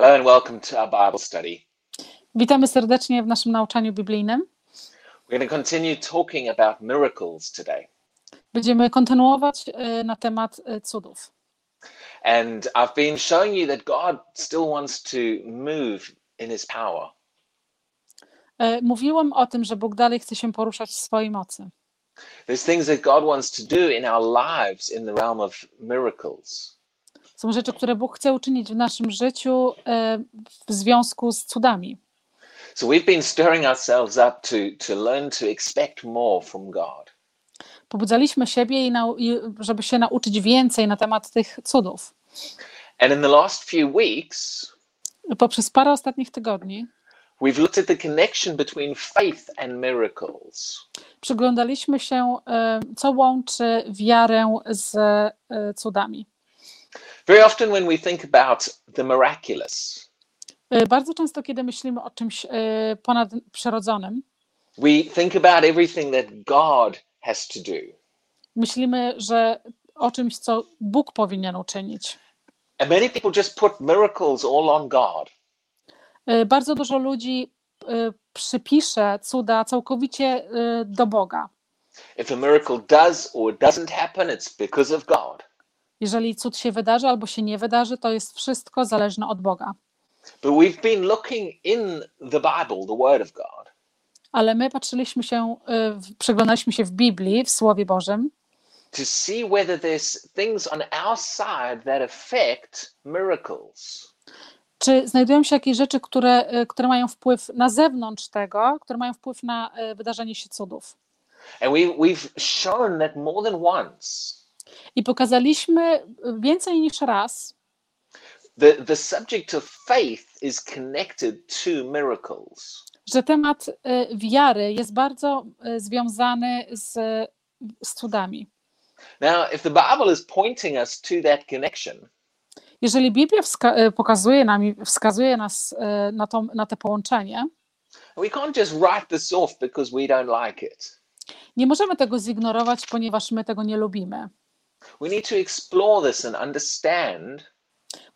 Hello and welcome to our Bible study. Witamy serdecznie w naszym nauczaniu biblijnym. We're going to continue talking about miracles today. Będziemy kontynuować e, na temat e, cudów. And I've been showing you that God still wants to move in his power. E, Mówiłem o tym, że Bóg dalej chce się poruszać w swojej mocy. There's things that God wants to do in our lives in the realm of miracles. Są rzeczy, które Bóg chce uczynić w naszym życiu e, w związku z cudami. So we've been stirring ourselves up to, to learn to expect more from God. Pobudzaliśmy siebie, i nau- i żeby się nauczyć więcej na temat tych cudów. And in the last few weeks, Poprzez parę ostatnich tygodni we've looked at the connection between faith and miracles. przyglądaliśmy się, e, co łączy wiarę z e, cudami. Very often, when we think about the miraculous, E, Bardzo często, kiedy myślimy o czymś e, ponadprzyrodzonym, we think about everything that God has to do. myślimy, że o czymś, co Bóg powinien uczynić. And many people just put miracles all on God. E, Bardzo dużo ludzi przypisze cuda całkowicie do Boga. If a miracle does or doesn't happen, it's because of God. Jeżeli cud się wydarzy albo się nie wydarzy, to jest wszystko zależne od Boga. But we've been looking in the Bible, the Word of God, Ale my patrzyliśmy się, w- przeglądaliśmy się w Biblii, w Słowie Bożym, to see whether there's things on our side that affect miracles. czy znajdują się jakieś rzeczy, które, e, które mają wpływ na zewnątrz tego, które mają wpływ na e, wydarzenie się cudów. And we, we've shown that more than once, I pokazaliśmy więcej niż raz, the, the subject of faith is connected to miracles. że temat e, wiary jest bardzo e, związany z, z cudami. Now, if the Bible is pointing us to that connection, Jeżeli Biblia pokazuje nam wskazuje nas na, to, na te połączenie, like nie możemy tego zignorować, ponieważ my tego nie lubimy. We need to explore this and understand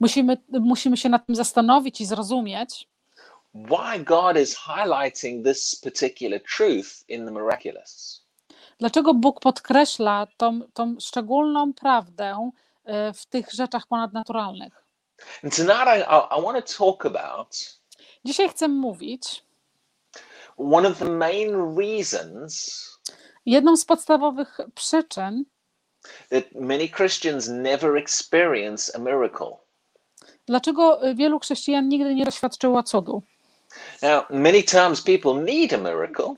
Musimy, musimy się nad tym zastanowić i zrozumieć, why God is highlighting this particular truth in the miraculous. dlaczego Bóg podkreśla tą, tą szczególną prawdę e, w tych rzeczach ponadnaturalnych. And tonight I, I, I want to talk about Dzisiaj chcę mówić, one of the main reasons jedną z podstawowych przyczyn, that many Christians never experience a miracle. dlaczego e, wielu chrześcijan nigdy nie doświadczyło cudu. Now, many times people need a miracle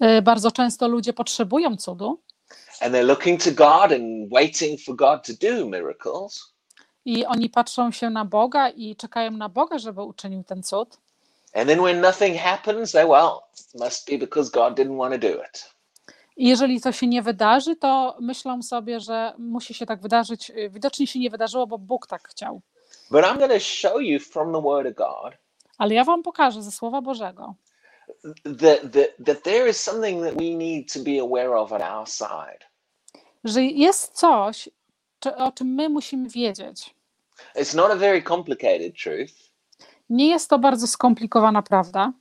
E, Bardzo często ludzie potrzebują cudu and they're looking to God and waiting for God to do miracles. i oni patrzą się na Boga i czekają na Boga, żeby uczynił ten cud. And then when nothing happens, they, well, must be because God didn't want to do it. Jeżeli to się nie wydarzy, to myślą sobie, że musi się tak wydarzyć. E, Widocznie się nie wydarzyło, bo Bóg tak chciał. But I'm going to show you from the Word of God Ale ja wam pokażę ze Słowa Bożego, that, that, that there is something that we need to be aware of on our side. że jest coś, o czym my musimy wiedzieć. It's not a very complicated truth, Nie jest to bardzo skomplikowana prawda,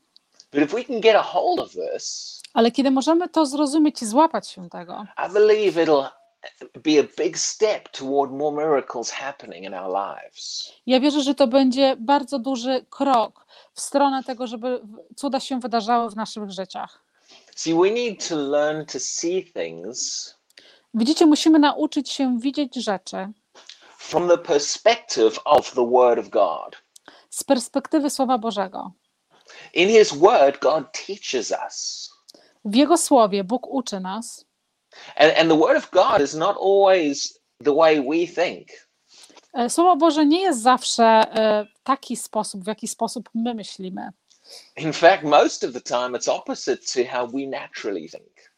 but if we can get a hold of this, ale kiedy możemy to zrozumieć i złapać się tego, I believe it'll be a big step toward more miracles happening in our lives. ja wierzę, że to będzie bardzo duży krok w stronę tego, żeby cuda się wydarzały w naszych życiach. See, we need to learn to see things Widzicie, musimy nauczyć się widzieć rzeczy from the perspective of the Word of God. z perspektywy Słowa Bożego. In His Word, God teaches us. W Jego Słowie Bóg uczy nas, And, and the Word of God is not always the way we think. E, Słowo Boże nie jest zawsze e, taki sposób, w jaki sposób my myślimy. In fact, most of the time, it's opposite to how we naturally think.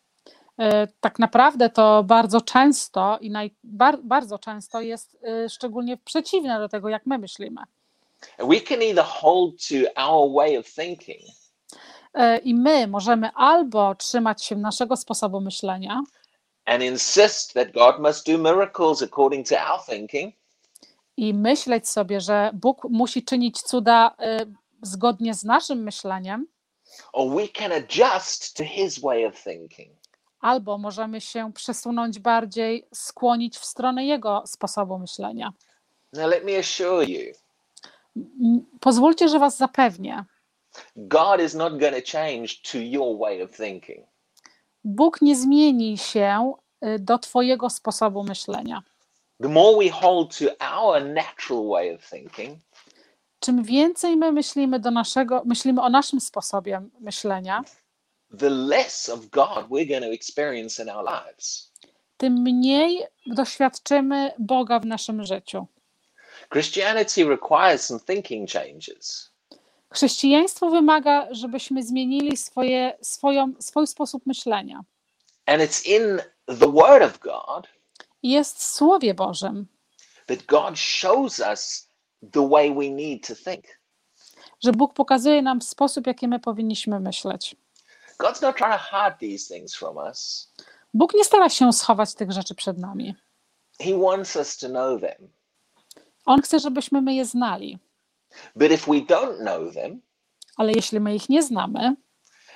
E, Tak naprawdę to bardzo często i naj, bar, bardzo często jest szczególnie przeciwne do tego, jak my myślimy. We can either hold to our way of thinking I my możemy albo trzymać się naszego sposobu myślenia. And insist that God must do miracles according to our thinking, i myśleć sobie, że Bóg musi czynić cuda y, zgodnie z naszym myśleniem, or we can adjust to His way of thinking. albo możemy się przesunąć bardziej, skłonić w stronę Jego sposobu myślenia. Now, let me assure you, Pozwólcie, że Was zapewnię, God is not going to change to your way of thinking. Bóg nie zmieni się y, do Twojego sposobu myślenia. The more we hold to our natural way of thinking, Czym więcej my myślimy, do naszego, myślimy o naszym sposobie myślenia, the less of God we're going to experience in our lives. tym mniej doświadczymy Boga w naszym życiu. Christianity requires some thinking changes. Chrześcijaństwo wymaga, żebyśmy zmienili swoje, swoją, swój sposób myślenia. And it's in the Word of God I Jest w Słowie Bożym, that God shows us the way we need to think. że Bóg pokazuje nam sposób, jaki my powinniśmy myśleć. God's not trying to hide these things from us. Bóg nie stara się schować tych rzeczy przed nami. He wants us to know them. On chce, żebyśmy my je znali. But if we don't know them, Ale jeśli my ich nie znamy,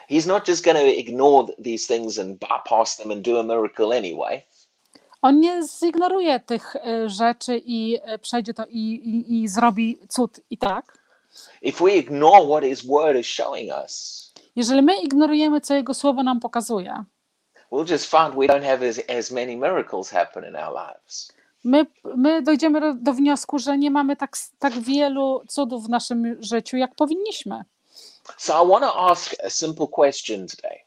He's not just going to ignore th- these things and bypass them and do a miracle anyway. On nie zignoruje tych y, rzeczy i y, przejdzie to i, i, i zrobi cud i tak. If we ignore what His Word is showing us, Jeżeli my ignorujemy, co Jego Słowo nam pokazuje, we'll just find we don't have as, as many miracles happen in our lives. My, my dojdziemy do, wniosku, że nie mamy tak, tak wielu cudów w naszym życiu, jak powinniśmy. So I want to ask a simple question today.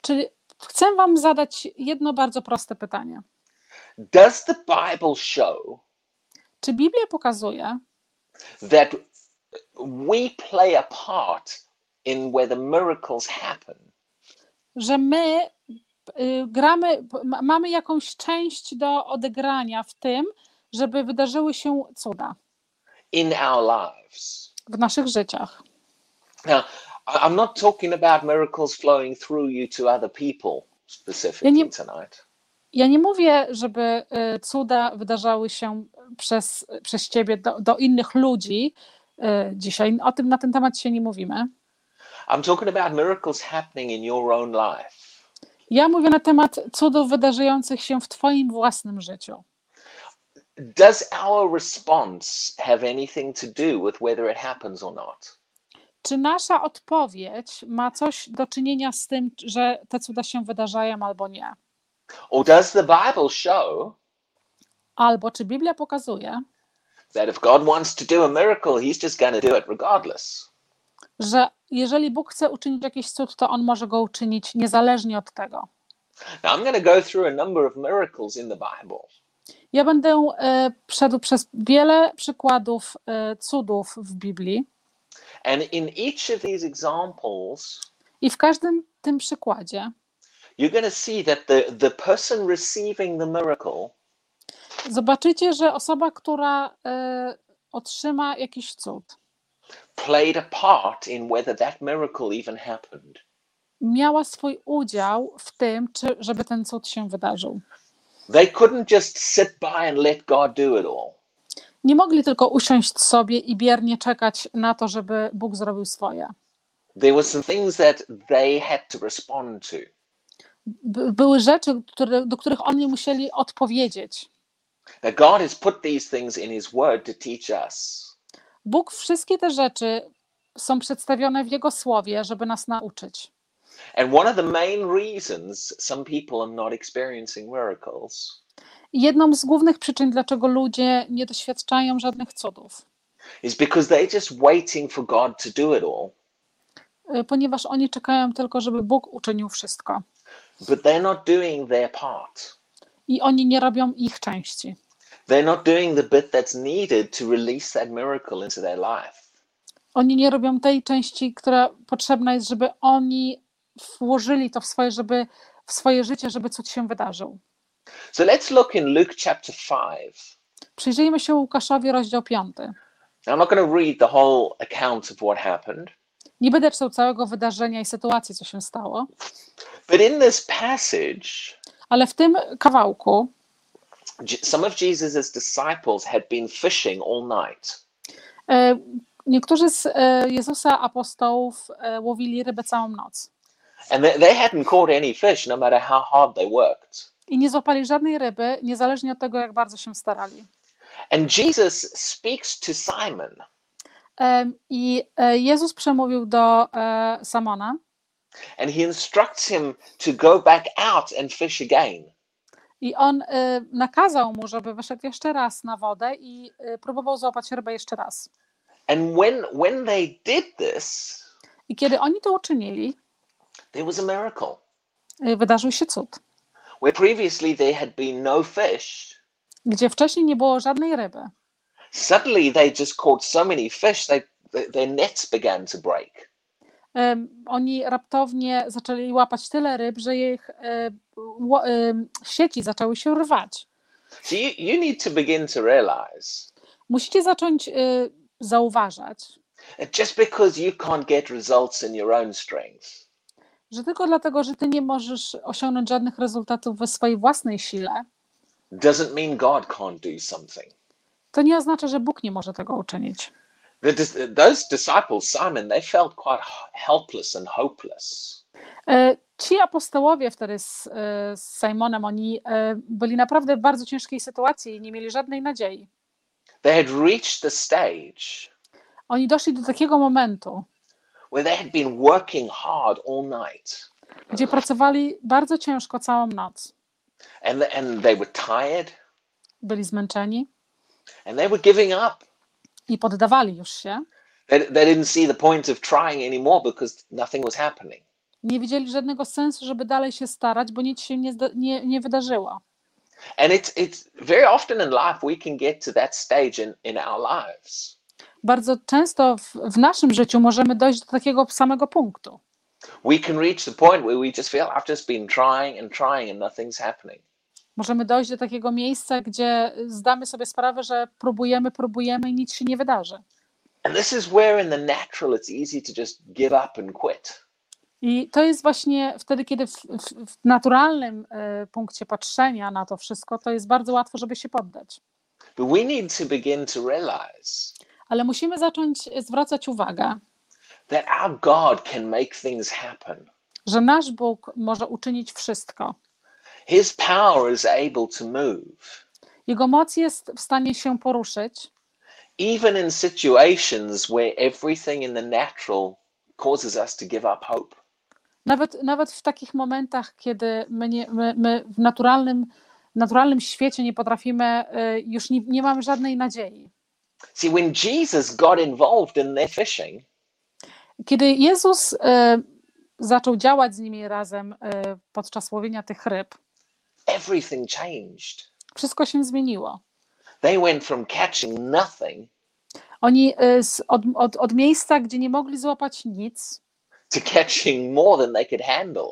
Czyli chcę Wam zadać jedno bardzo proste pytanie. Does the Bible show Czy Biblia pokazuje, that we play a part in where the miracles happen? że my gramy, ma- mamy jakąś część do odegrania w tym, żeby wydarzyły się cuda in our lives. w naszych życiach? Now, I'm not talking about miracles flowing through you to other people specifically tonight. Ja nie mówię, żeby y, cuda wydarzały się przez, przez ciebie do, do innych ludzi. y, Dzisiaj o tym na ten temat się nie mówimy. I'm talking about miracles happening in your own life. Ja mówię na temat cudów wydarzyjących się w Twoim własnym życiu. Does our response have anything to do with whether it happens or not? Czy nasza odpowiedź ma coś do czynienia z tym, że te cuda się wydarzają albo nie? Or does the Bible show Albo czy Biblia pokazuje, that if God wants to do a miracle, he's just going to do it regardless? Że jeżeli Bóg chce uczynić jakiś cud, to on może go uczynić niezależnie od tego. Now, I'm going to go through a number of miracles in the Bible. Ja będę e, szedł przez wiele przykładów e, cudów w Biblii And in each of these examples, i w każdym tym przykładzie you're going to see that the, the person receiving the miracle zobaczycie, że osoba, która e, otrzyma jakiś cud, played a part in whether that miracle even happened. miała swój udział w tym, czy, żeby ten cud się wydarzył. They couldn't just sit by and let God do it all. Nie mogli tylko usiąść sobie i biernie czekać na to, żeby Bóg zrobił swoje. There were some things that they had to respond to. By- Były rzeczy, które, do których oni musieli odpowiedzieć. God has put these things in His Word to teach us. Bóg wszystkie te rzeczy są przedstawione w Jego słowie, żeby nas nauczyć. And one of the main reasons some people are not experiencing miracles jedną z głównych przyczyn, dlaczego ludzie nie doświadczają żadnych cudów, is because they're just waiting for God to do it all, y, ponieważ oni czekają tylko, żeby Bóg uczynił wszystko. but they're not doing their part. I oni nie robią ich części. They're not doing the bit that's needed to release that miracle into their life. Oni nie robią tej części, która potrzebna jest, żeby oni włożyli to w swoje, żeby, w swoje życie, żeby cud się wydarzył. So let's look in Luke chapter 5. Przyjrzyjmy się Łukaszowi, rozdział 5. Now, I'm not going to read the whole account of what happened, Nie będę czytał całego wydarzenia i sytuacji, co się stało, but in this passage, ale w tym kawałku some of Jesus's disciples had been fishing all night. E, Niektórzy z e, Jezusa apostołów e, łowili rybę całą noc And they, hadn't caught any fish no matter how hard they worked. i nie złapali żadnej ryby, niezależnie od tego, jak bardzo się starali. And Jesus speaks to Simon I Jezus przemówił do Samona and he instructs him to go back out and fish again. I on e, nakazał mu, żeby wyszedł jeszcze raz na wodę i e, próbował złapać rybę jeszcze raz. And when when they did this, I kiedy oni to uczynili, there was a miracle. e, wydarzył się cud, Where previously there had been no fish, gdzie wcześniej nie było żadnej ryby. suddenly they just caught so many fish they th- their nets began to break. Oni raptownie zaczęli łapać tyle ryb, że ich sieci zaczęły się rwać. So you, you need to begin to realize Musicie zacząć e, zauważać, just because you can't get results in your own strength że tylko dlatego, że ty nie możesz osiągnąć żadnych rezultatów we swojej własnej sile, doesn't mean God can't do something. to nie oznacza, że Bóg nie może tego uczynić. The, those disciples, Simon, they felt quite helpless and hopeless. E, Ci apostołowie wtedy z, e, z Simonem, oni e, byli naprawdę w bardzo ciężkiej sytuacji i nie mieli żadnej nadziei. They had reached the stage Oni doszli do takiego momentu, where they had been working hard all night gdzie pracowali bardzo ciężko całą noc. and, and they were tired Byli zmęczeni and they were giving up. I poddawali już się. They, they didn't see the point of trying anymore because nothing was happening. Nie widzieli żadnego sensu, żeby dalej się starać, bo nic się nie, nie, nie wydarzyło. And it's, it's very often in life we can get to that stage in, in our lives Bardzo często w, w naszym życiu możemy dojść do takiego samego punktu. we can reach the point where we just feel I've just been trying and trying and nothing's happening. Możemy dojść do takiego miejsca, gdzie zdamy sobie sprawę, że próbujemy, próbujemy i nic się nie wydarzy. I to jest właśnie wtedy, kiedy w, w, w naturalnym e, punkcie patrzenia na to wszystko, to jest bardzo łatwo, żeby się poddać. But we need to begin to realize Ale musimy zacząć zwracać uwagę, that our God can make things happen. że nasz Bóg może uczynić wszystko. His power is able to move, Jego moc jest w stanie się poruszyć, even in situations where everything in the natural causes us to give up hope. nawet, nawet w takich momentach, kiedy my, nie, my, my w naturalnym, naturalnym świecie nie potrafimy, e, już nie, nie mamy żadnej nadziei. See, when Jesus got involved in their fishing, Kiedy Jezus e, zaczął działać z nimi razem e, podczas łowienia tych ryb, everything changed. wszystko się zmieniło. They went from catching nothing Oni e, z, od, od, od miejsca, gdzie nie mogli złapać nic, to catching more than they could handle.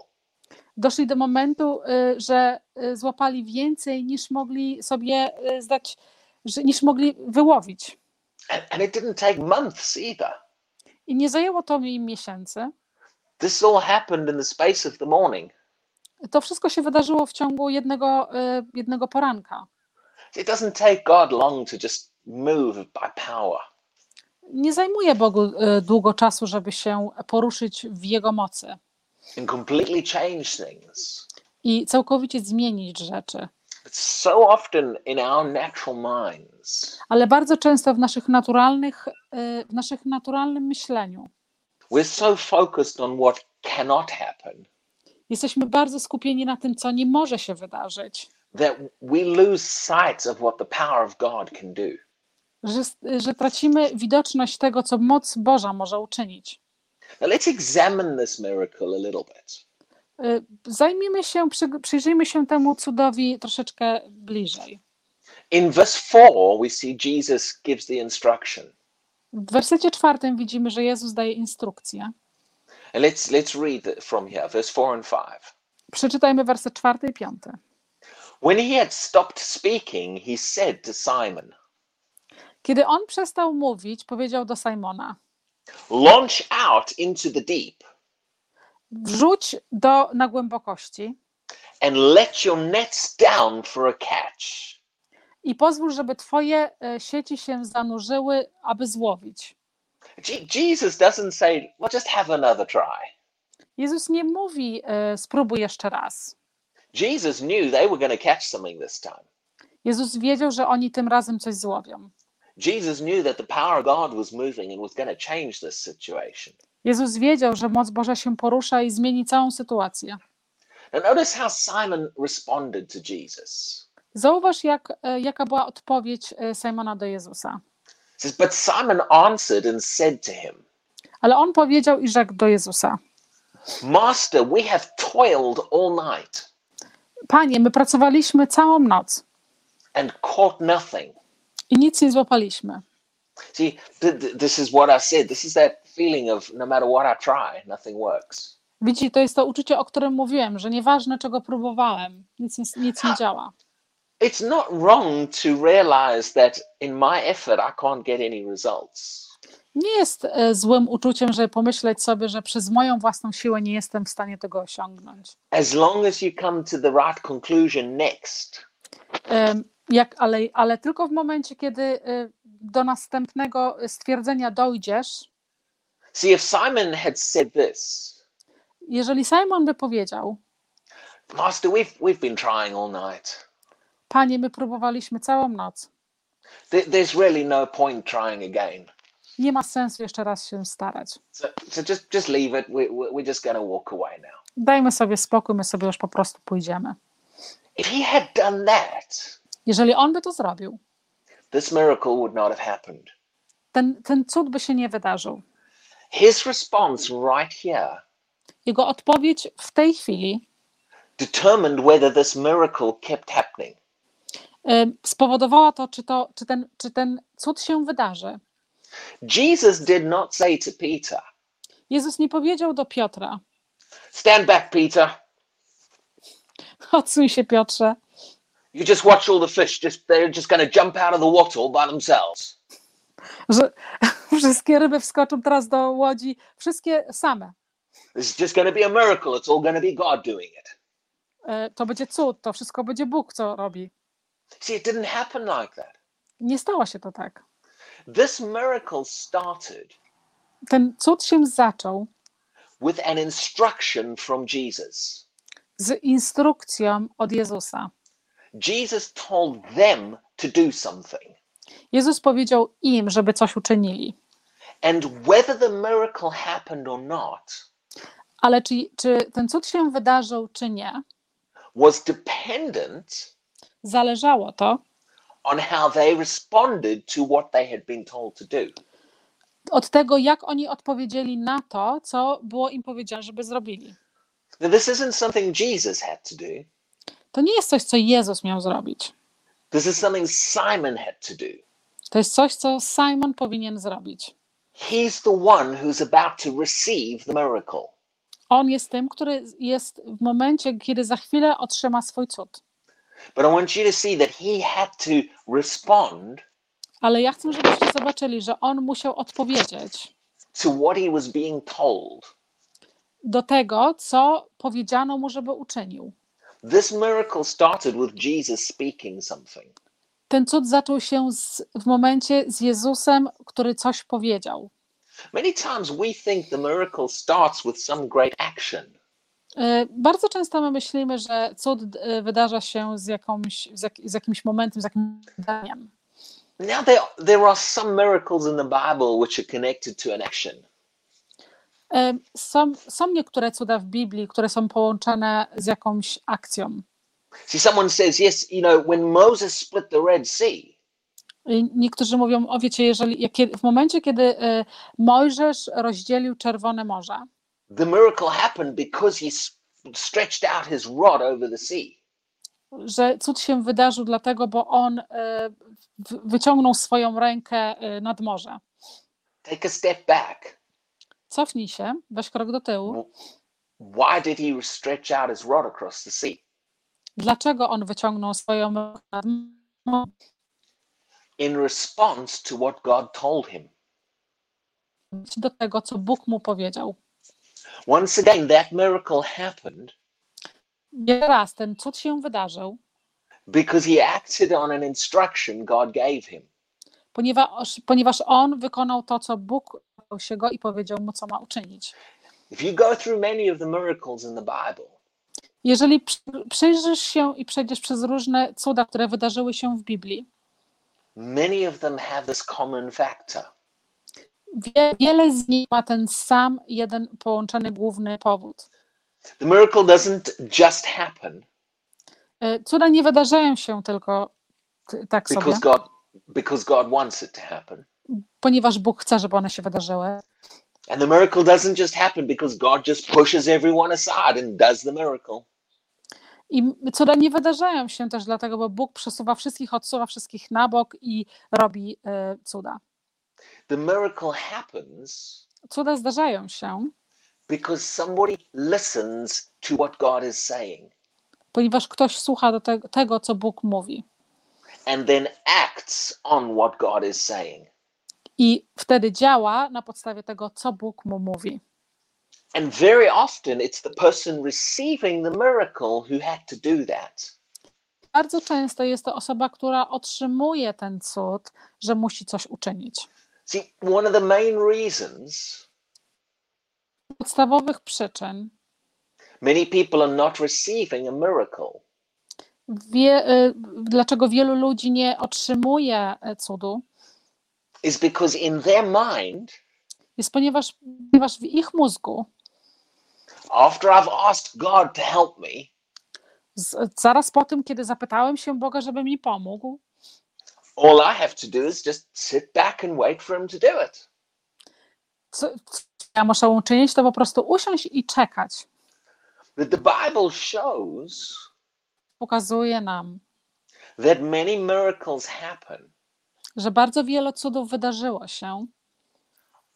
doszli do momentu, e, że e, złapali więcej niż mogli sobie zdać, że, niż mogli wyłowić. And, and it didn't take months either. I nie zajęło to im miesięcy. This all happened in the space of the morning. To wszystko się wydarzyło w ciągu jednego, e, jednego poranka. It doesn't take God long to just move by power. Nie zajmuje Bogu e, długo czasu, żeby się poruszyć w Jego mocy and completely change things. i całkowicie zmienić rzeczy. So often in our natural minds, Ale bardzo często w naszych naturalnych, e, w naszych naturalnym myśleniu we're so focused on what cannot happen jesteśmy bardzo skupieni na tym, co nie może się wydarzyć, that we lose sight of what the power of God can do. że, że tracimy widoczność tego, co moc Boża może uczynić. Now let's examine this miracle a little bit. E, Zajmijmy się, przy- przyjrzyjmy się temu cudowi troszeczkę bliżej. In verse 4, we see Jesus gives the instruction. W wersecie czwartym widzimy, że Jezus daje instrukcję. And let's let's read from here, verse 4 and 5. Przeczytajmy werset czwarty i piąty. When he had stopped speaking, he said to Simon, Kiedy on przestał mówić, powiedział do Simona: Launch out into the deep Wrzuć do, na głębokości and let your nets down for a catch. i pozwól, żeby twoje e, sieci się zanurzyły, aby złowić. Jesus doesn't say, well, just have another try. Jezus nie mówi, e, spróbuj jeszcze raz. Jesus knew they were going to catch something this time. Jezus wiedział, że oni tym razem coś złowią. Jesus knew that the power of God was moving and was going to change this situation. Jezus wiedział, że moc Boża się porusza i zmieni całą sytuację. Now notice how Simon responded to Jesus. Zauważ, jak, e, jaka była odpowiedź e, Simona do Jezusa. Says, But Simon answered and said to him, Ale on powiedział i rzekł do Jezusa: Master, we have toiled all night Panie, my pracowaliśmy całą noc and caught nothing. i nic nie złapaliśmy. See, th- th- this is what I said. This is that feeling of no matter what I try, nothing works. Widzicie, to jest to uczucie, o którym mówiłem, że nieważne czego próbowałem, nic, nic nie działa. It's not wrong to realize that in my effort, I can't get any results. Nie jest e, złym uczuciem, żeby pomyśleć sobie, że przez moją własną siłę nie jestem w stanie tego osiągnąć. As long as you come to the right conclusion next, Jak, ale, ale tylko w momencie, kiedy e, do następnego stwierdzenia dojdziesz, See, if Simon had said this, jeżeli Simon by powiedział, Master, we've, we've been trying all night. Panie, my próbowaliśmy całą noc, There, there's really no point trying again. nie ma sensu jeszcze raz się starać. So, so just, just leave it. We, we- we're just going to walk away now. Dajmy sobie spokój, my sobie już po prostu pójdziemy. If he had done that, Jeżeli on by to zrobił, this miracle would not have happened. ten, ten cud by się nie wydarzył. His response right here Jego odpowiedź w tej chwili determined whether this miracle kept happening. Spowodowała to, czy, to czy, ten, czy ten cud się wydarzy. Jesus did not say to Peter, Jezus nie powiedział do Piotra: Stand back, Peter. Odsuń się, Piotrze. You just watch all the fish. Just they're just going to jump out of the water all by themselves. Że wszystkie ryby wskoczą teraz do łodzi, wszystkie same. This is just going to be a miracle. It's all going to be God doing it. E, To będzie cud, to wszystko będzie Bóg, co robi. See, it didn't happen like that. Nie stało się to tak. This miracle started Ten cud się zaczął with an instruction from Jesus. z instrukcją od Jezusa. Jesus told them to do something. Jezus powiedział im, żeby coś uczynili. And whether the miracle happened or not Ale czy, czy ten cud się wydarzył, czy nie, was dependent zależało to on how they responded to what they had been told to do. od tego, jak oni odpowiedzieli na to, co było im powiedziane, żeby zrobili. Now, this isn't something Jesus had to do. To nie jest coś, co Jezus miał zrobić. This is something Simon had to do. To jest coś, co Simon powinien zrobić. He's the one who's about to receive the miracle. On jest tym, który jest w momencie, kiedy za chwilę otrzyma swój cud. But I want you to see that he had to respond Ale ja chcę, żebyście zobaczyli, że on musiał odpowiedzieć to what he was being told. do tego, co powiedziano mu, żeby uczynił. This miracle started with Jesus speaking something. Ten cud zaczął się z, w momencie z Jezusem, który coś powiedział. Many times we think the miracle starts with some great action. E, Bardzo często my myślimy, że cud e, wydarza się z, jakąś, z, jak, z jakimś momentem, z jakimś wydarzeniem. Now, there, there are some miracles in the Bible which are connected to an action. E, Są, są niektóre cuda w Biblii, które są połączone z jakąś akcją. See, someone says, yes, you know, when Moses split the Red Sea, Niektórzy mówią, o wiecie, jeżeli, w momencie, kiedy Mojżesz rozdzielił Czerwone Morze, the miracle happened because he stretched out his rod over the sea. że cud się wydarzył dlatego, bo on e, wyciągnął swoją rękę e, nad morze. Take a step back. Cofnij się, weź krok do tyłu. Why did he stretch out his rod across the sea? Dlaczego on wyciągnął swoją rękę nad morze? In response to what God told him. do tego, co Bóg mu powiedział. Once again, that miracle happened raz ten cud się wydarzył, because he acted on an instruction God gave him. Ponieważ, ponieważ on wykonał to, co Bóg się go i powiedział mu, co ma uczynić. If you go through many of the miracles in the Bible, Jeżeli przy- przyjrzysz się i przejdziesz przez różne cuda, które wydarzyły się w Biblii, many of them have this common factor. Wie, wiele z nich ma ten sam jeden połączony główny powód. The miracle doesn't just happen Y, Cuda nie wydarzają się tylko tak sobie, because God because God wants it to happen. ponieważ Bóg chce, żeby one się wydarzyły. And the miracle doesn't just happen because God just pushes everyone aside and does the miracle. I cuda nie wydarzają się też dlatego, bo Bóg przesuwa wszystkich, odsuwa wszystkich na bok i robi y, cuda. The miracle happens Cuda zdarzają się, because somebody listens to what God is saying ponieważ ktoś słucha do tego, tego, co Bóg mówi. and then acts on what God is saying. I wtedy działa na podstawie tego, co Bóg mu mówi. And very often it's the person receiving the miracle who had to do that. Bardzo często jest to osoba, która otrzymuje ten cud, że musi coś uczynić. See, one of the main reasons podstawowych przyczyn, many people are not receiving a miracle. Wie, y, dlaczego wielu ludzi nie otrzymuje y, cudu, is because in their mind, jest ponieważ, ponieważ w ich mózgu, after I've asked God to help me, z, zaraz po tym, kiedy zapytałem się Boga, żeby mi pomógł, all I have to do is just sit back and wait for Him to do it. co, co ja muszę uczynić, to po prostu usiąść i czekać. But the Bible shows Pokazuje nam, that many miracles happen że bardzo wiele cudów wydarzyło się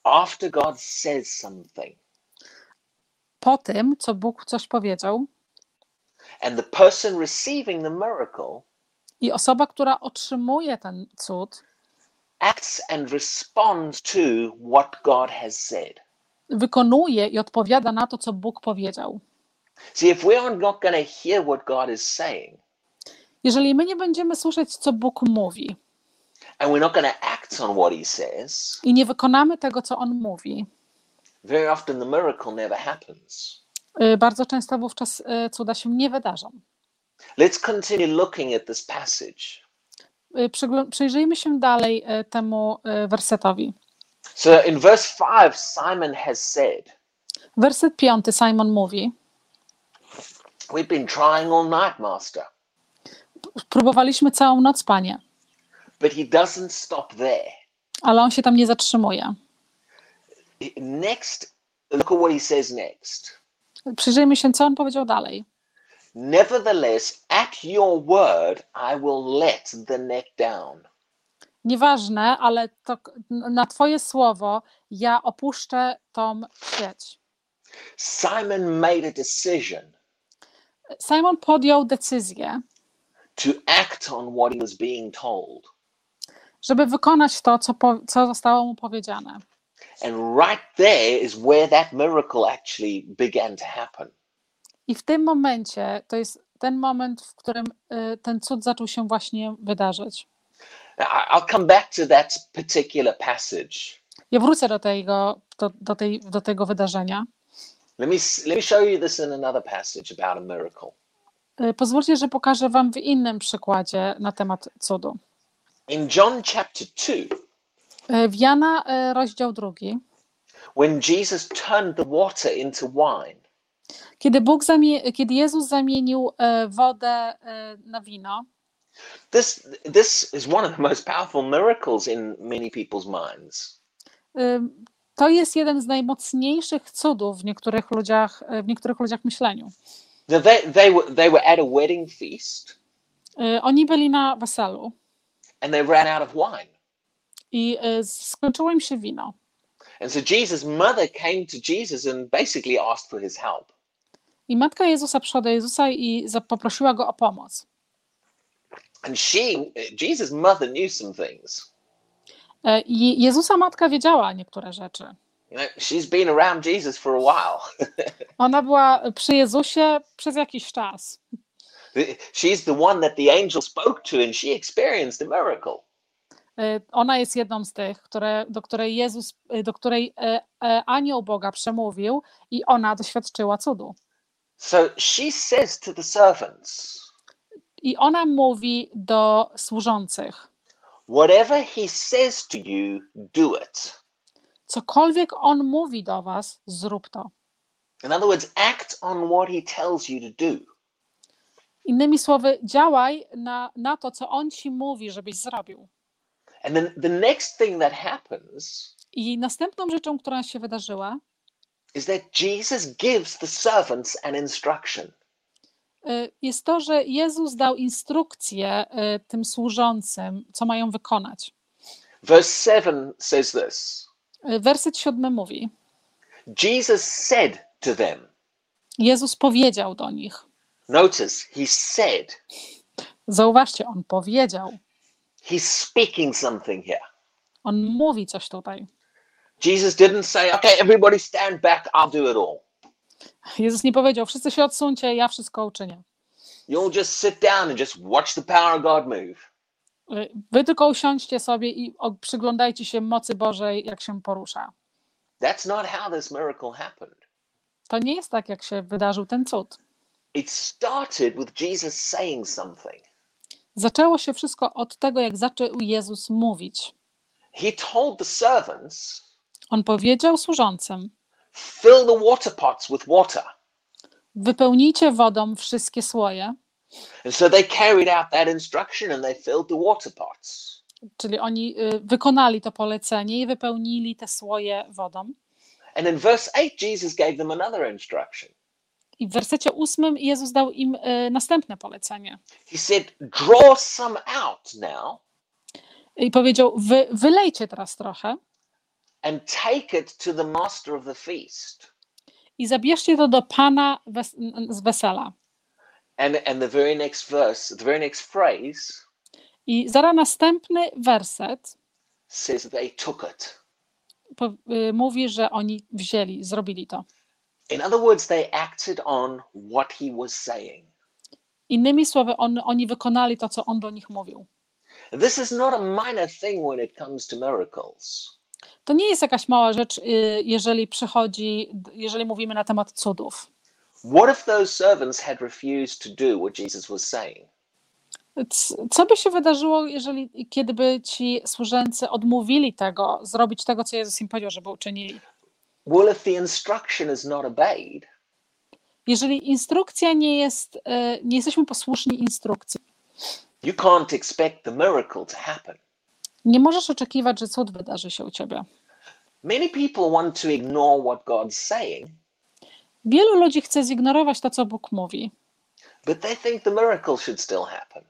after God says something. po tym, co Bóg coś powiedział, And the person receiving the miracle i osoba, która otrzymuje ten cud, acts and responds to what God has said. wykonuje i odpowiada na to, co Bóg powiedział. See, if we are not going to hear what God is saying, Jeżeli my nie będziemy słyszeć, co Bóg mówi, and we're not going to act on what He says, i nie wykonamy tego, co On mówi, very often the miracle never happens. y, bardzo często wówczas y, cuda się nie wydarzą. Let's continue looking at this passage. Y, Przyjrzyjmy się dalej y, temu y, wersetowi. So in verse 5, Simon has said, Werset piąty Simon mówi: We've been trying all night, Master. Próbowaliśmy całą noc, panie, But he doesn't stop there. ale on się tam nie zatrzymuje. Next, look at what he says next. Przyjrzyjmy się, co on powiedział dalej. Nevertheless, at your word, I will let the net down. Nieważne, ale to na Twoje słowo ja opuszczę tą sieć. Simon made a decision Simon podjął decyzję, to act on what he was being told. żeby wykonać to, co, po, co zostało mu powiedziane. And right there is where that miracle actually began to happen. I w tym momencie to jest ten moment, w którym y, ten cud zaczął się właśnie wydarzyć. I'll come back to that particular passage. Ja wrócę do tego, do, do, tej, do tego wydarzenia. Let me let me show you this in another passage about a miracle. Y, Pozwólcie, że pokażę Wam w innym przykładzie na temat cudu. In John chapter 2, Y, W Jana rozdział drugi. when Jesus turned the water into wine, Kiedy, Bóg zamie- kiedy Jezus zamienił y, wodę y, na wino, this this is one of the most powerful miracles in many people's minds. y, to jest jeden z najmocniejszych cudów w niektórych ludziach, w niektórych ludziach myśleniu. They they were they were at a wedding feast Oni byli na weselu and they ran out of wine. i skończyło im się wino. And so Jesus' mother came to Jesus and basically asked for his help. I matka Jezusa przyszła do Jezusa i poprosiła go o pomoc. And she, Jesus' mother, knew some things. E, I Jezusa matka wiedziała niektóre rzeczy. She's been around Jesus for a while. Ona była przy Jezusie przez jakiś czas. She's the one that the angel spoke to and she experienced a miracle. Y, Ona jest jedną z tych, które, do której Jezus, y, do której e, e, anioł Boga przemówił i ona doświadczyła cudu. So she says to the servants, I ona mówi do służących: Whatever he says to you, do it. Cokolwiek on mówi do was, zrób to. In other words, act on what he tells you to do. Innymi słowy, działaj na, na to, co on ci mówi, żebyś zrobił. And then the next thing that happens I następną rzeczą, która się wydarzyła, is that Jesus gives the servants an instruction. y, jest to, że Jezus dał instrukcję y, tym służącym, co mają wykonać. Verse 7 says this Y, Werset siódmy mówi: Jesus said to them, Jezus powiedział do nich. notice he said, Zauważcie, on powiedział. he's speaking something here. On mówi coś tutaj. Jesus didn't say, okay, everybody stand back, I'll do it all. Jezus nie powiedział: Wszyscy się odsuńcie, ja wszystko uczynię. You'll just sit down and just watch the power of God move. Y, Wy tylko usiądźcie sobie i przyglądajcie się mocy Bożej, jak się porusza. That's not how this miracle happened. To nie jest tak, jak się wydarzył ten cud. It started with Jesus saying something. Zaczęło się wszystko od tego, jak zaczął Jezus mówić. He told the servants, On powiedział służącym: fill the water pots with water. Wypełnijcie wodą wszystkie słoje. And so they carried out that instruction and they filled the water pots. Czyli oni y, wykonali to polecenie i wypełnili te słoje wodą. And in verse 8, Jesus gave them another instruction. I w wersecie ósmym Jezus dał im y, następne polecenie. He said, draw some out now I powiedział: Wy, Wylejcie teraz trochę and take it to the master of the feast. i zabierzcie to do pana wes z wesela. And, and the very next verse, the very next phrase I zaraz następny werset says they took it. po, y, mówi, że oni wzięli, zrobili to. In other words, they acted on what he was saying. Innymi słowy, on, oni wykonali to, co on do nich mówił. This is not a minor thing when it comes to miracles. To nie jest jakaś mała rzecz, y, jeżeli przychodzi, jeżeli mówimy na temat cudów. What if those servants had refused to do what Jesus was saying? Co by się wydarzyło, jeżeli kiedy by ci służęcy odmówili tego, zrobić tego, co Jezus im powiedział, żeby uczynili? Well, if the instruction is not obeyed, Jeżeli instrukcja nie jest, y, nie jesteśmy posłuszni instrukcji, you can't expect the miracle to happen. Nie możesz oczekiwać, że cud wydarzy się u ciebie. Many people want to ignore what God's saying, Wielu ludzi chce zignorować to, co Bóg mówi, but they think the miracle should still happen.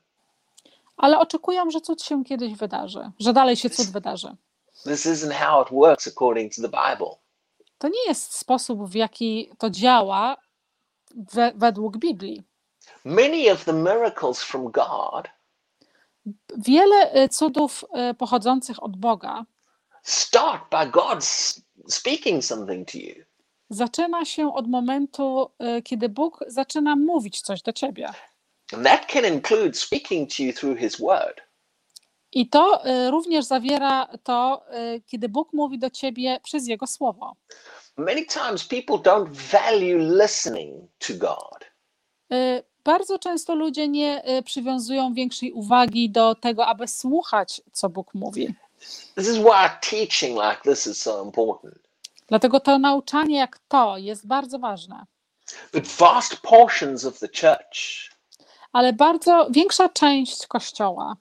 ale oczekują, że cud się kiedyś wydarzy, że dalej się cud wydarzy. This isn't how it works according to the Bible. To nie jest sposób, w jaki to działa we, według Biblii. Many of the miracles from God Wiele y, cudów y, pochodzących od Boga start by God speaking something to you. zaczyna się od momentu, y, kiedy Bóg zaczyna mówić coś do ciebie. And that can include speaking to you through His Word. I to również zawiera to, kiedy Bóg mówi do ciebie przez Jego słowo. Many times people don't value listening to God. Bardzo często ludzie nie y, przywiązują większej uwagi do tego, aby słuchać, co Bóg mówi. Like so. Dlatego to nauczanie jak to jest bardzo ważne. Church Ale bardzo większa część Kościoła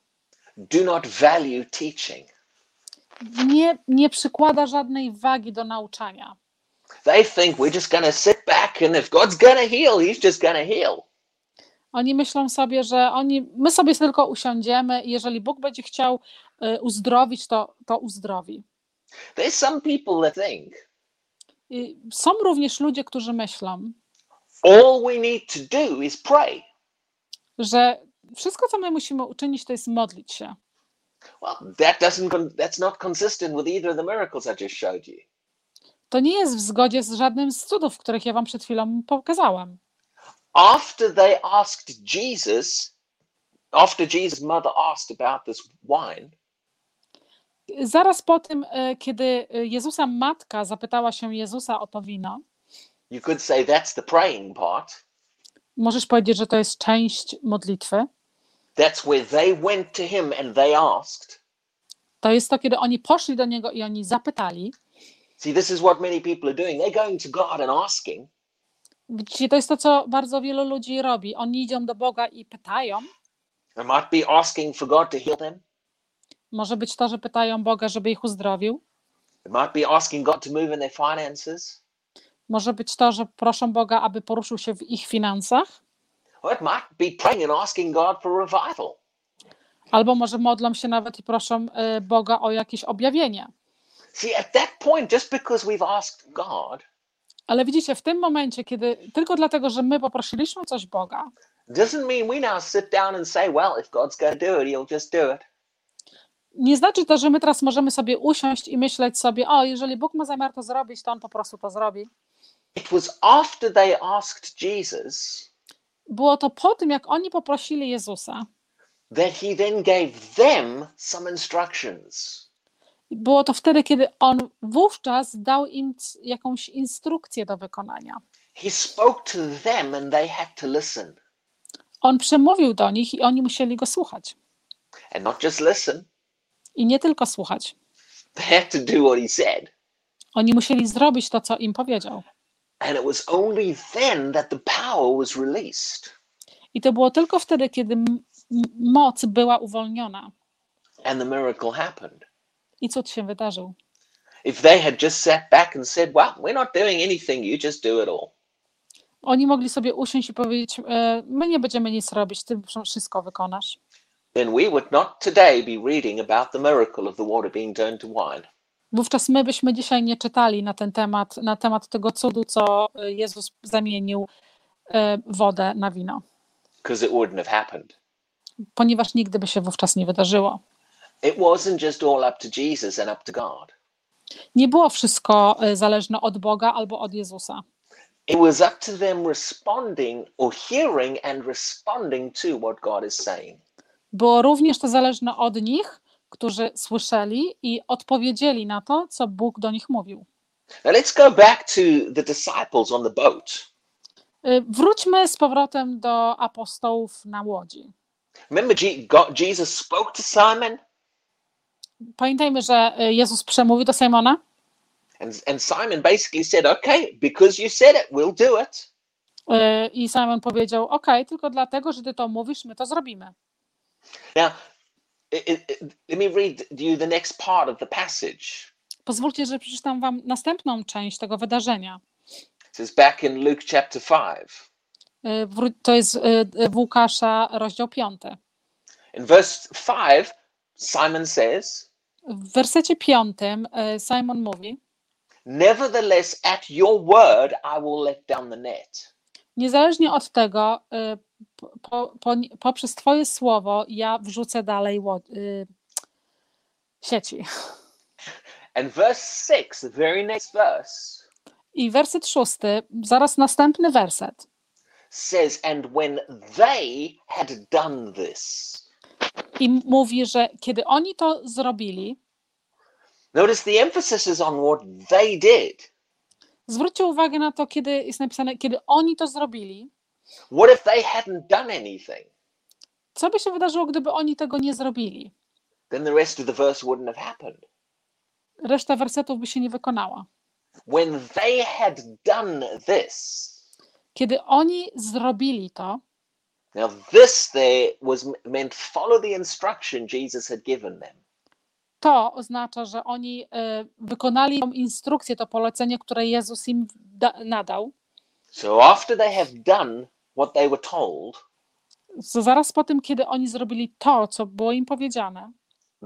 do not value teaching. nie, nie przykłada żadnej wagi do nauczania. They think we're just going to sit back and if God's going to heal, He's just going to heal. Oni myślą sobie, że oni, my sobie tylko usiądziemy i jeżeli Bóg będzie chciał y, uzdrowić, to, to uzdrowi. There's some people that think Y, Są również ludzie, którzy myślą, all we need to do is pray. że wszystko, co my musimy uczynić, to jest modlić się. Well, that doesn't con- that's not consistent with either of the miracles I just showed you. To nie jest w zgodzie z żadnym z cudów, których ja wam przed chwilą pokazałam. After they asked Jesus, after Jesus' mother asked about this wine, Zaraz po tym, e, kiedy Jezusa matka zapytała się Jezusa o to wino, you could say that's the praying part. możesz powiedzieć, że to jest część modlitwy. That's where they went to him and they asked. To jest to, kiedy oni poszli do niego i oni zapytali. See, this is what many people are doing. They're going to God and asking. Widzicie, to jest to, co bardzo wielu ludzi robi. Oni idą do Boga i pytają. Może być to, że pytają Boga, żeby ich uzdrowił. Może być to, że proszą Boga, aby poruszył się w ich finansach. Albo może modlą się nawet i proszą y, Boga o jakieś objawienie. See, at that point, just because we've asked God, Ale widzicie, w tym momencie, kiedy tylko dlatego, że my poprosiliśmy coś Boga, nie znaczy to, że my teraz możemy sobie usiąść i myśleć sobie, o, jeżeli Bóg ma zamiar to zrobić, to On po prostu to zrobi. It was after they asked Jesus Było to po tym, jak oni poprosili Jezusa. that he then gave them some instructions. Było to wtedy, kiedy On wówczas dał im jakąś instrukcję do wykonania. He spoke to them and they had to listen. On przemówił do nich i oni musieli go słuchać. And not just listen, I nie tylko słuchać. they had to do what he said. Oni musieli zrobić to, co im powiedział. And it was only then that the power was released. I to było tylko wtedy, kiedy moc była uwolniona and the miracle happened. I cud się wydarzył. If they had just sat back and said, Well, we're not doing anything, you just do it all. Oni mogli sobie usiąść i powiedzieć: e, My nie będziemy nic robić, ty wszystko wykonasz. Then we would not today be reading about the miracle of the water being turned to wine. Wówczas my byśmy dzisiaj nie czytali na ten temat, na temat tego cudu, co e, Jezus zamienił e, wodę na wino, because it wouldn't have happened. ponieważ nigdy by się wówczas nie wydarzyło. It wasn't just all up to Jesus and up to God. Nie było wszystko e, zależne od Boga albo od Jezusa. It was up to them responding or hearing and responding to what God is saying. Było również to zależne od nich, którzy słyszeli i odpowiedzieli na to, co Bóg do nich mówił. Now let's go back to the disciples on the boat. Y, Wróćmy z powrotem do apostołów na łodzi. Remember, Jesus spoke to Simon, Pamiętajmy, że y, Jezus przemówił do Simona and, and Simon basically said, Okay, because you said it, we'll do it. y, i Simon powiedział: OK, tylko dlatego, że ty to mówisz, my to zrobimy. Now, it, it, it- let me read you the next part of the passage. Pozwólcie, że przeczytam wam następną część tego wydarzenia. It says back in Luke chapter 5. Y, To jest w Łukasza, rozdział 5. In verse 5, Simon says, W wersecie 5 y, Simon mówi: Nevertheless, at your word, I will let down the net. Niezależnie od tego, y, po, po, po, poprzez Twoje słowo ja wrzucę dalej y, sieci. And verse 6, the very next verse, I werset szósty, zaraz następny werset. says, And when they had done this, I mówi, że kiedy oni to zrobili, notice the emphasis is on what they did. zwróćcie uwagę na to, kiedy jest napisane, kiedy oni to zrobili, What if they hadn't done anything? co by się wydarzyło, gdyby oni tego nie zrobili? Then the rest of the verse wouldn't have happened. Reszta wersetów by się nie wykonała. When they had done this, Kiedy oni zrobili to, now this there was meant follow the instruction Jesus had given them. to oznacza, że oni y, wykonali tą instrukcję, to polecenie, które Jezus im da, nadał. So after they have done what they were told, So zaraz po tym, kiedy oni zrobili to, co było im powiedziane,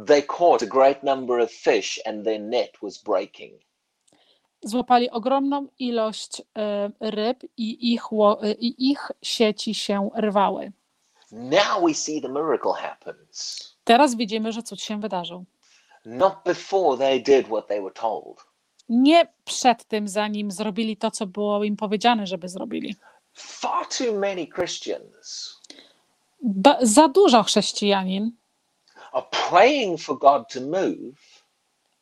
they caught a great number of fish and their net was breaking. Złapali ogromną ilość y, ryb i ich, y, i ich sieci się rwały. Now we see the miracle happens. Teraz widzimy, że cud się wydarzył. Not before they did what they were told. Nie przed tym, zanim zrobili to, co było im powiedziane, żeby zrobili. Far too many Christians Ba- za dużo chrześcijanin are praying for God to move,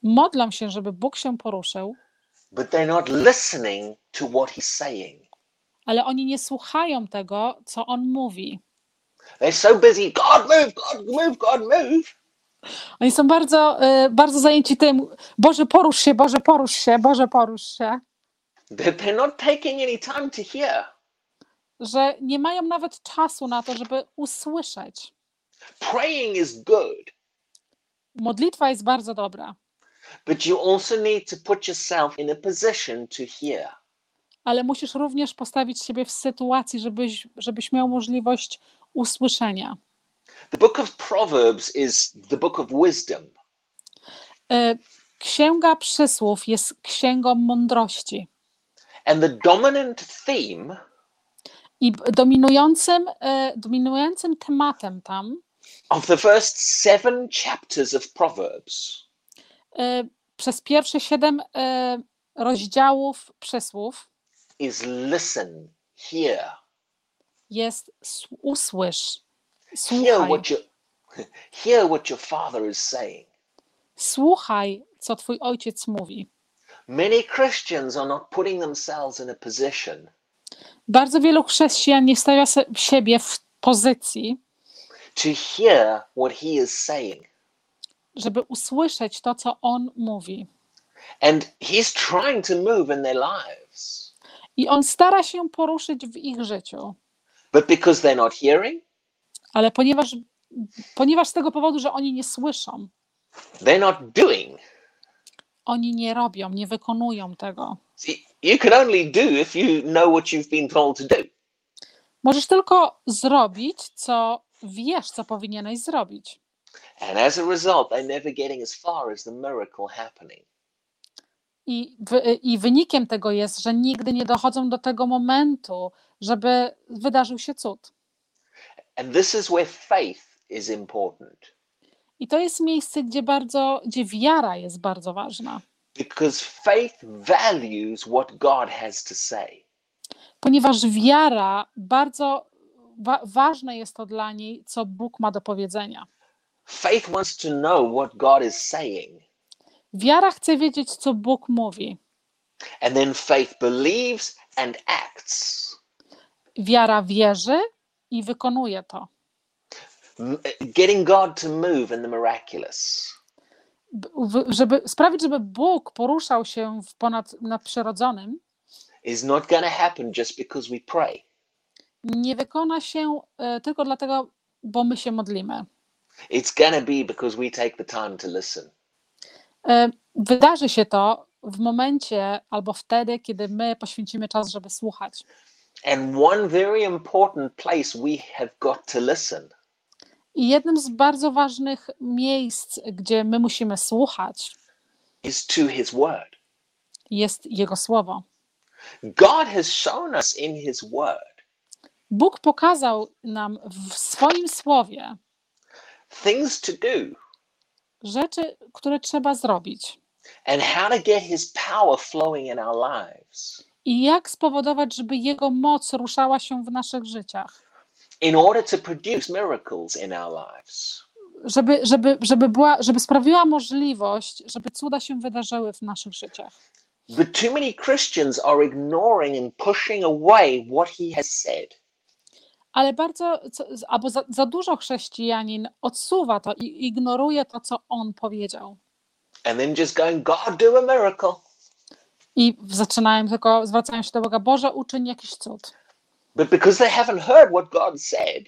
modlą się, żeby Bóg się poruszył, but they're not listening to what He's saying. ale oni nie słuchają tego, co on mówi. They're so busy, God move, God move, God move. Oni są bardzo, y, bardzo zajęci tym, Boże porusz się, Boże porusz się, Boże porusz się, that they're not taking any time to hear. że nie mają nawet czasu na to, żeby usłyszeć. Praying is good, Modlitwa jest bardzo dobra, but you also need to put yourself in a position to hear. ale musisz również postawić siebie w sytuacji, żebyś, żebyś miał możliwość usłyszenia. The book of Proverbs is the book of wisdom. Y, Księga Przysłów jest księgą mądrości. And the dominant theme I dominującym, y, dominującym tematem tam of the first seven chapters of Proverbs przez pierwsze siedem y, rozdziałów przysłów is listen, hear, jest usłysz, hear słuchaj, what your hear what your father is saying. słuchaj, co twój ojciec mówi. Many Christians are not putting themselves in a position Bardzo wielu chrześcijan nie stawia siebie w pozycji, to hear what he is saying. Żeby usłyszeć to, co on mówi. And he's trying to move in their lives. I on stara się poruszyć w ich życiu, But because they're not hearing, ale ponieważ, ponieważ z tego powodu, że oni nie słyszą, they're not doing. oni nie robią, nie wykonują tego. See, you can only do if you know what you've been told to do. Możesz tylko zrobić, co wiesz, co powinieneś zrobić. And as a result, they're never getting as far as the miracle happening. I, wy, I wynikiem tego jest, że nigdy nie dochodzą do tego momentu, żeby wydarzył się cud. And this is where faith is important I to jest miejsce, gdzie bardzo, gdzie wiara jest bardzo ważna, because faith values what God has to say. ponieważ wiara bardzo wa- ważne jest to dla niej, co Bóg ma do powiedzenia. Faith wants to know what God is saying. Wiara chce wiedzieć, co Bóg mówi. And then faith believes and acts. Wiara wierzy i wykonuje to. M- Getting God to move in the miraculous. Żeby sprawić, żeby Bóg poruszał się w ponad nadprzyrodzonym, is not going to happen just because we pray. nie wykona się e, tylko dlatego, bo my się modlimy. It's to be because we take the time to listen. E, Wydarzy się to w momencie albo wtedy, kiedy my poświęcimy czas, żeby słuchać. And one very important place we have got to listen I jednym z bardzo ważnych miejsc, gdzie my musimy słuchać, is to his word. jest Jego słowo. God has shown us in his word Bóg pokazał nam w swoim słowie things to do rzeczy, które trzeba zrobić and how to get his power flowing in our lives i jak spowodować, żeby Jego moc ruszała się w naszych życiach. in order to produce miracles in our lives. Żeby, żeby, żeby, była, żeby sprawiła możliwość, żeby cuda się wydarzyły w naszych życiach. But too many Christians are ignoring and pushing away what he has said. Ale bardzo, albo za, za dużo chrześcijanin odsuwa to i ignoruje to, co on powiedział. And then just going, God, do a miracle. I zaczynają tylko, zwracają się do Boga, Boże, uczyń jakiś cud. But because they haven't heard what God said,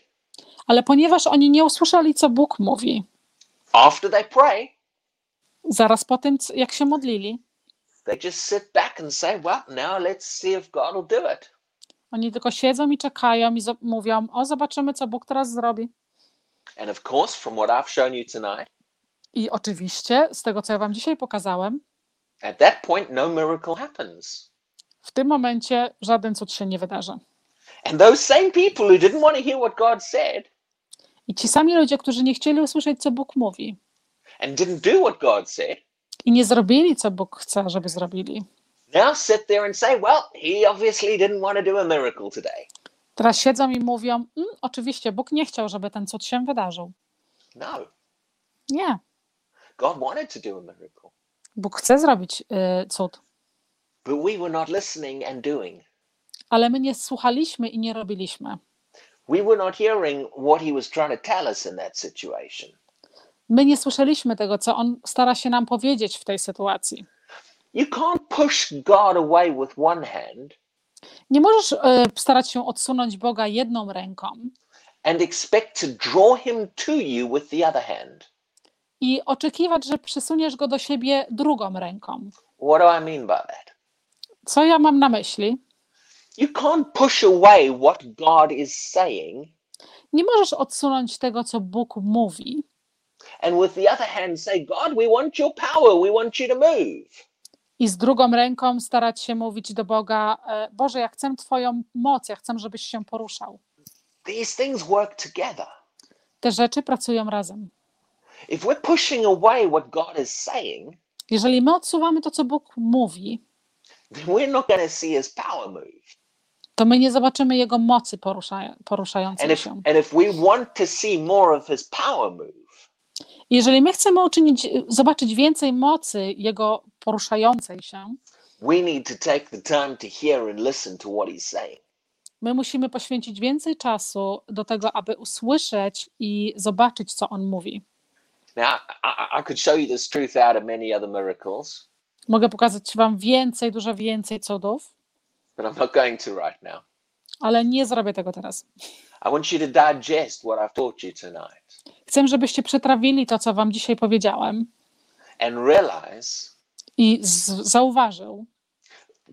Ale ponieważ oni nie usłyszeli, co Bóg mówi, after they pray, zaraz po tym, jak się modlili, they just sit back and say, Well, now let's see if God will do it. Oni tylko siedzą i czekają i mówią, o zobaczymy, co Bóg teraz zrobi. And of course, from what I've shown you tonight, I oczywiście, z tego, co ja wam dzisiaj pokazałem, at that point, no miracle happens. w tym momencie żaden cud się nie wydarzy. And those same people who didn't want to hear what God said I ci sami ludzie, którzy nie chcieli usłyszeć, co Bóg mówi and didn't do what God said, i nie zrobili, co Bóg chce, żeby zrobili, now sit there and say, well, he obviously didn't want to do a miracle today. Teraz siedzą i mówią, mm, oczywiście Bóg nie chciał, żeby ten cud się wydarzył. No, Nie, God wanted to do a miracle, Bóg chce zrobić y, cud, but we were not listening and doing. ale my nie słuchaliśmy i nie robiliśmy. We were not hearing what he was trying to tell us in that situation. My nie słyszeliśmy tego, co On stara się nam powiedzieć w tej sytuacji. You can't push God away with one hand Nie możesz y, starać się odsunąć Boga jedną ręką and expect to draw him to you with the other hand. i oczekiwać, że przysuniesz go do siebie drugą ręką. What do I mean by that? Co ja mam na myśli? You can't push away what God is saying Nie możesz odsunąć tego, co Bóg mówi, and with the other hand say, God, we want your power, we want you to move. I z drugą ręką starać się mówić do Boga: e, Boże, ja chcę Twoją moc, ja chcę, żebyś się poruszał. These things work together. Te rzeczy pracują razem. If we're pushing away what God is saying, Jeżeli my odsuwamy to, co Bóg mówi, then we're not going to see his power move. to my nie zobaczymy Jego mocy porusza, And poruszającej if się. and if we want to see more of his power move, Jeżeli my chcemy uczynić, zobaczyć więcej mocy Jego poruszającej się, we need to take the time to hear and listen to what he's saying. my musimy poświęcić więcej czasu do tego, aby usłyszeć i zobaczyć, co On mówi. Now, I, I- I could show you this truth out of many other miracles, Mogę pokazać Wam więcej, dużo więcej cudów, but I'm not going to right now. ale nie zrobię tego teraz. I want you to digest what I've taught you tonight Chcę, żebyście przetrawili to, co Wam dzisiaj powiedziałem and realize i z- zauważył,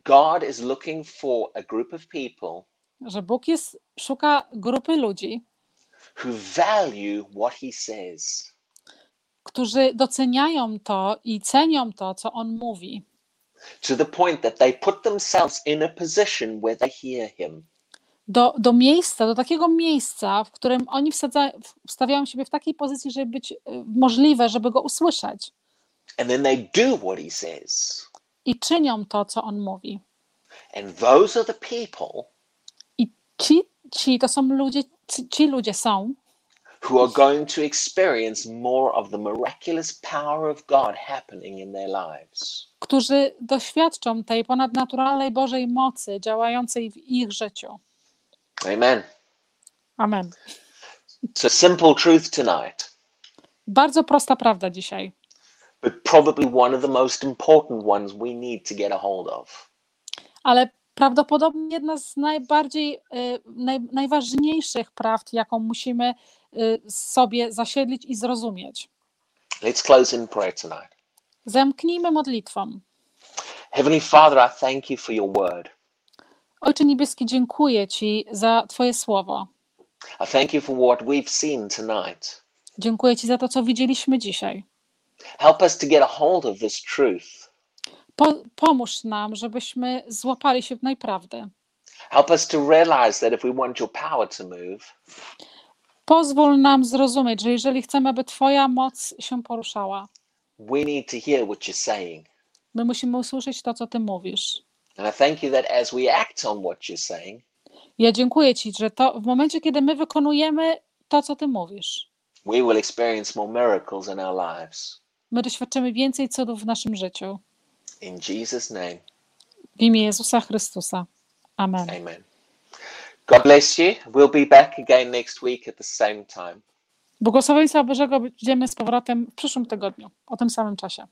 God is looking for a group of people że Bóg jest, szuka grupy ludzi, who value what he says. którzy doceniają to i cenią to, co On mówi. to the point that they put themselves in a position where they hear him. Do, do miejsca, do takiego miejsca, w którym oni wsadza, wstawiają siebie w takiej pozycji, żeby być y, możliwe, żeby go usłyszeć. And then they do what he says. I czynią to, co on mówi. And those are the people I ci, ci to są ludzie, ci, ci ludzie są, who are going to experience more of the miraculous power of God happening in their lives. którzy doświadczą tej ponadnaturalnej Bożej mocy działającej w ich życiu. Amen. Amen. It's a simple truth tonight, Bardzo prosta prawda dzisiaj, but probably one of the most important ones we need to get a hold of. ale prawdopodobnie jedna z najbardziej, y, naj, najważniejszych prawd, jaką musimy y, sobie zasiedlić i zrozumieć. Let's close in prayer tonight. Zamknijmy modlitwą. Heavenly Father, I thank you for your word. Ojcze Niebieski, dziękuję Ci za Twoje słowo. I thank you for what we've seen tonight. Dziękuję Ci za to, co widzieliśmy dzisiaj. Help us to get a hold of this truth. Po, pomóż nam, żebyśmy złapali się w najprawdę. Help us to realize that if we want your power to move, Pozwól nam zrozumieć, że jeżeli chcemy, aby Twoja moc się poruszała, we need to hear what you're saying. my musimy usłyszeć to, co Ty mówisz. And I thank you that as we act on what you're saying, Ja dziękuję Ci, że to w momencie, kiedy my wykonujemy to, co Ty mówisz, we will experience more miracles in our lives. My doświadczymy więcej cudów w naszym życiu. In Jesus' name, W imię Jezusa Chrystusa. Amen. amen. God bless you. We'll be back again next week at the same time. Błogosławieństwa Bożego będziemy z powrotem w przyszłym tygodniu, o tym samym czasie.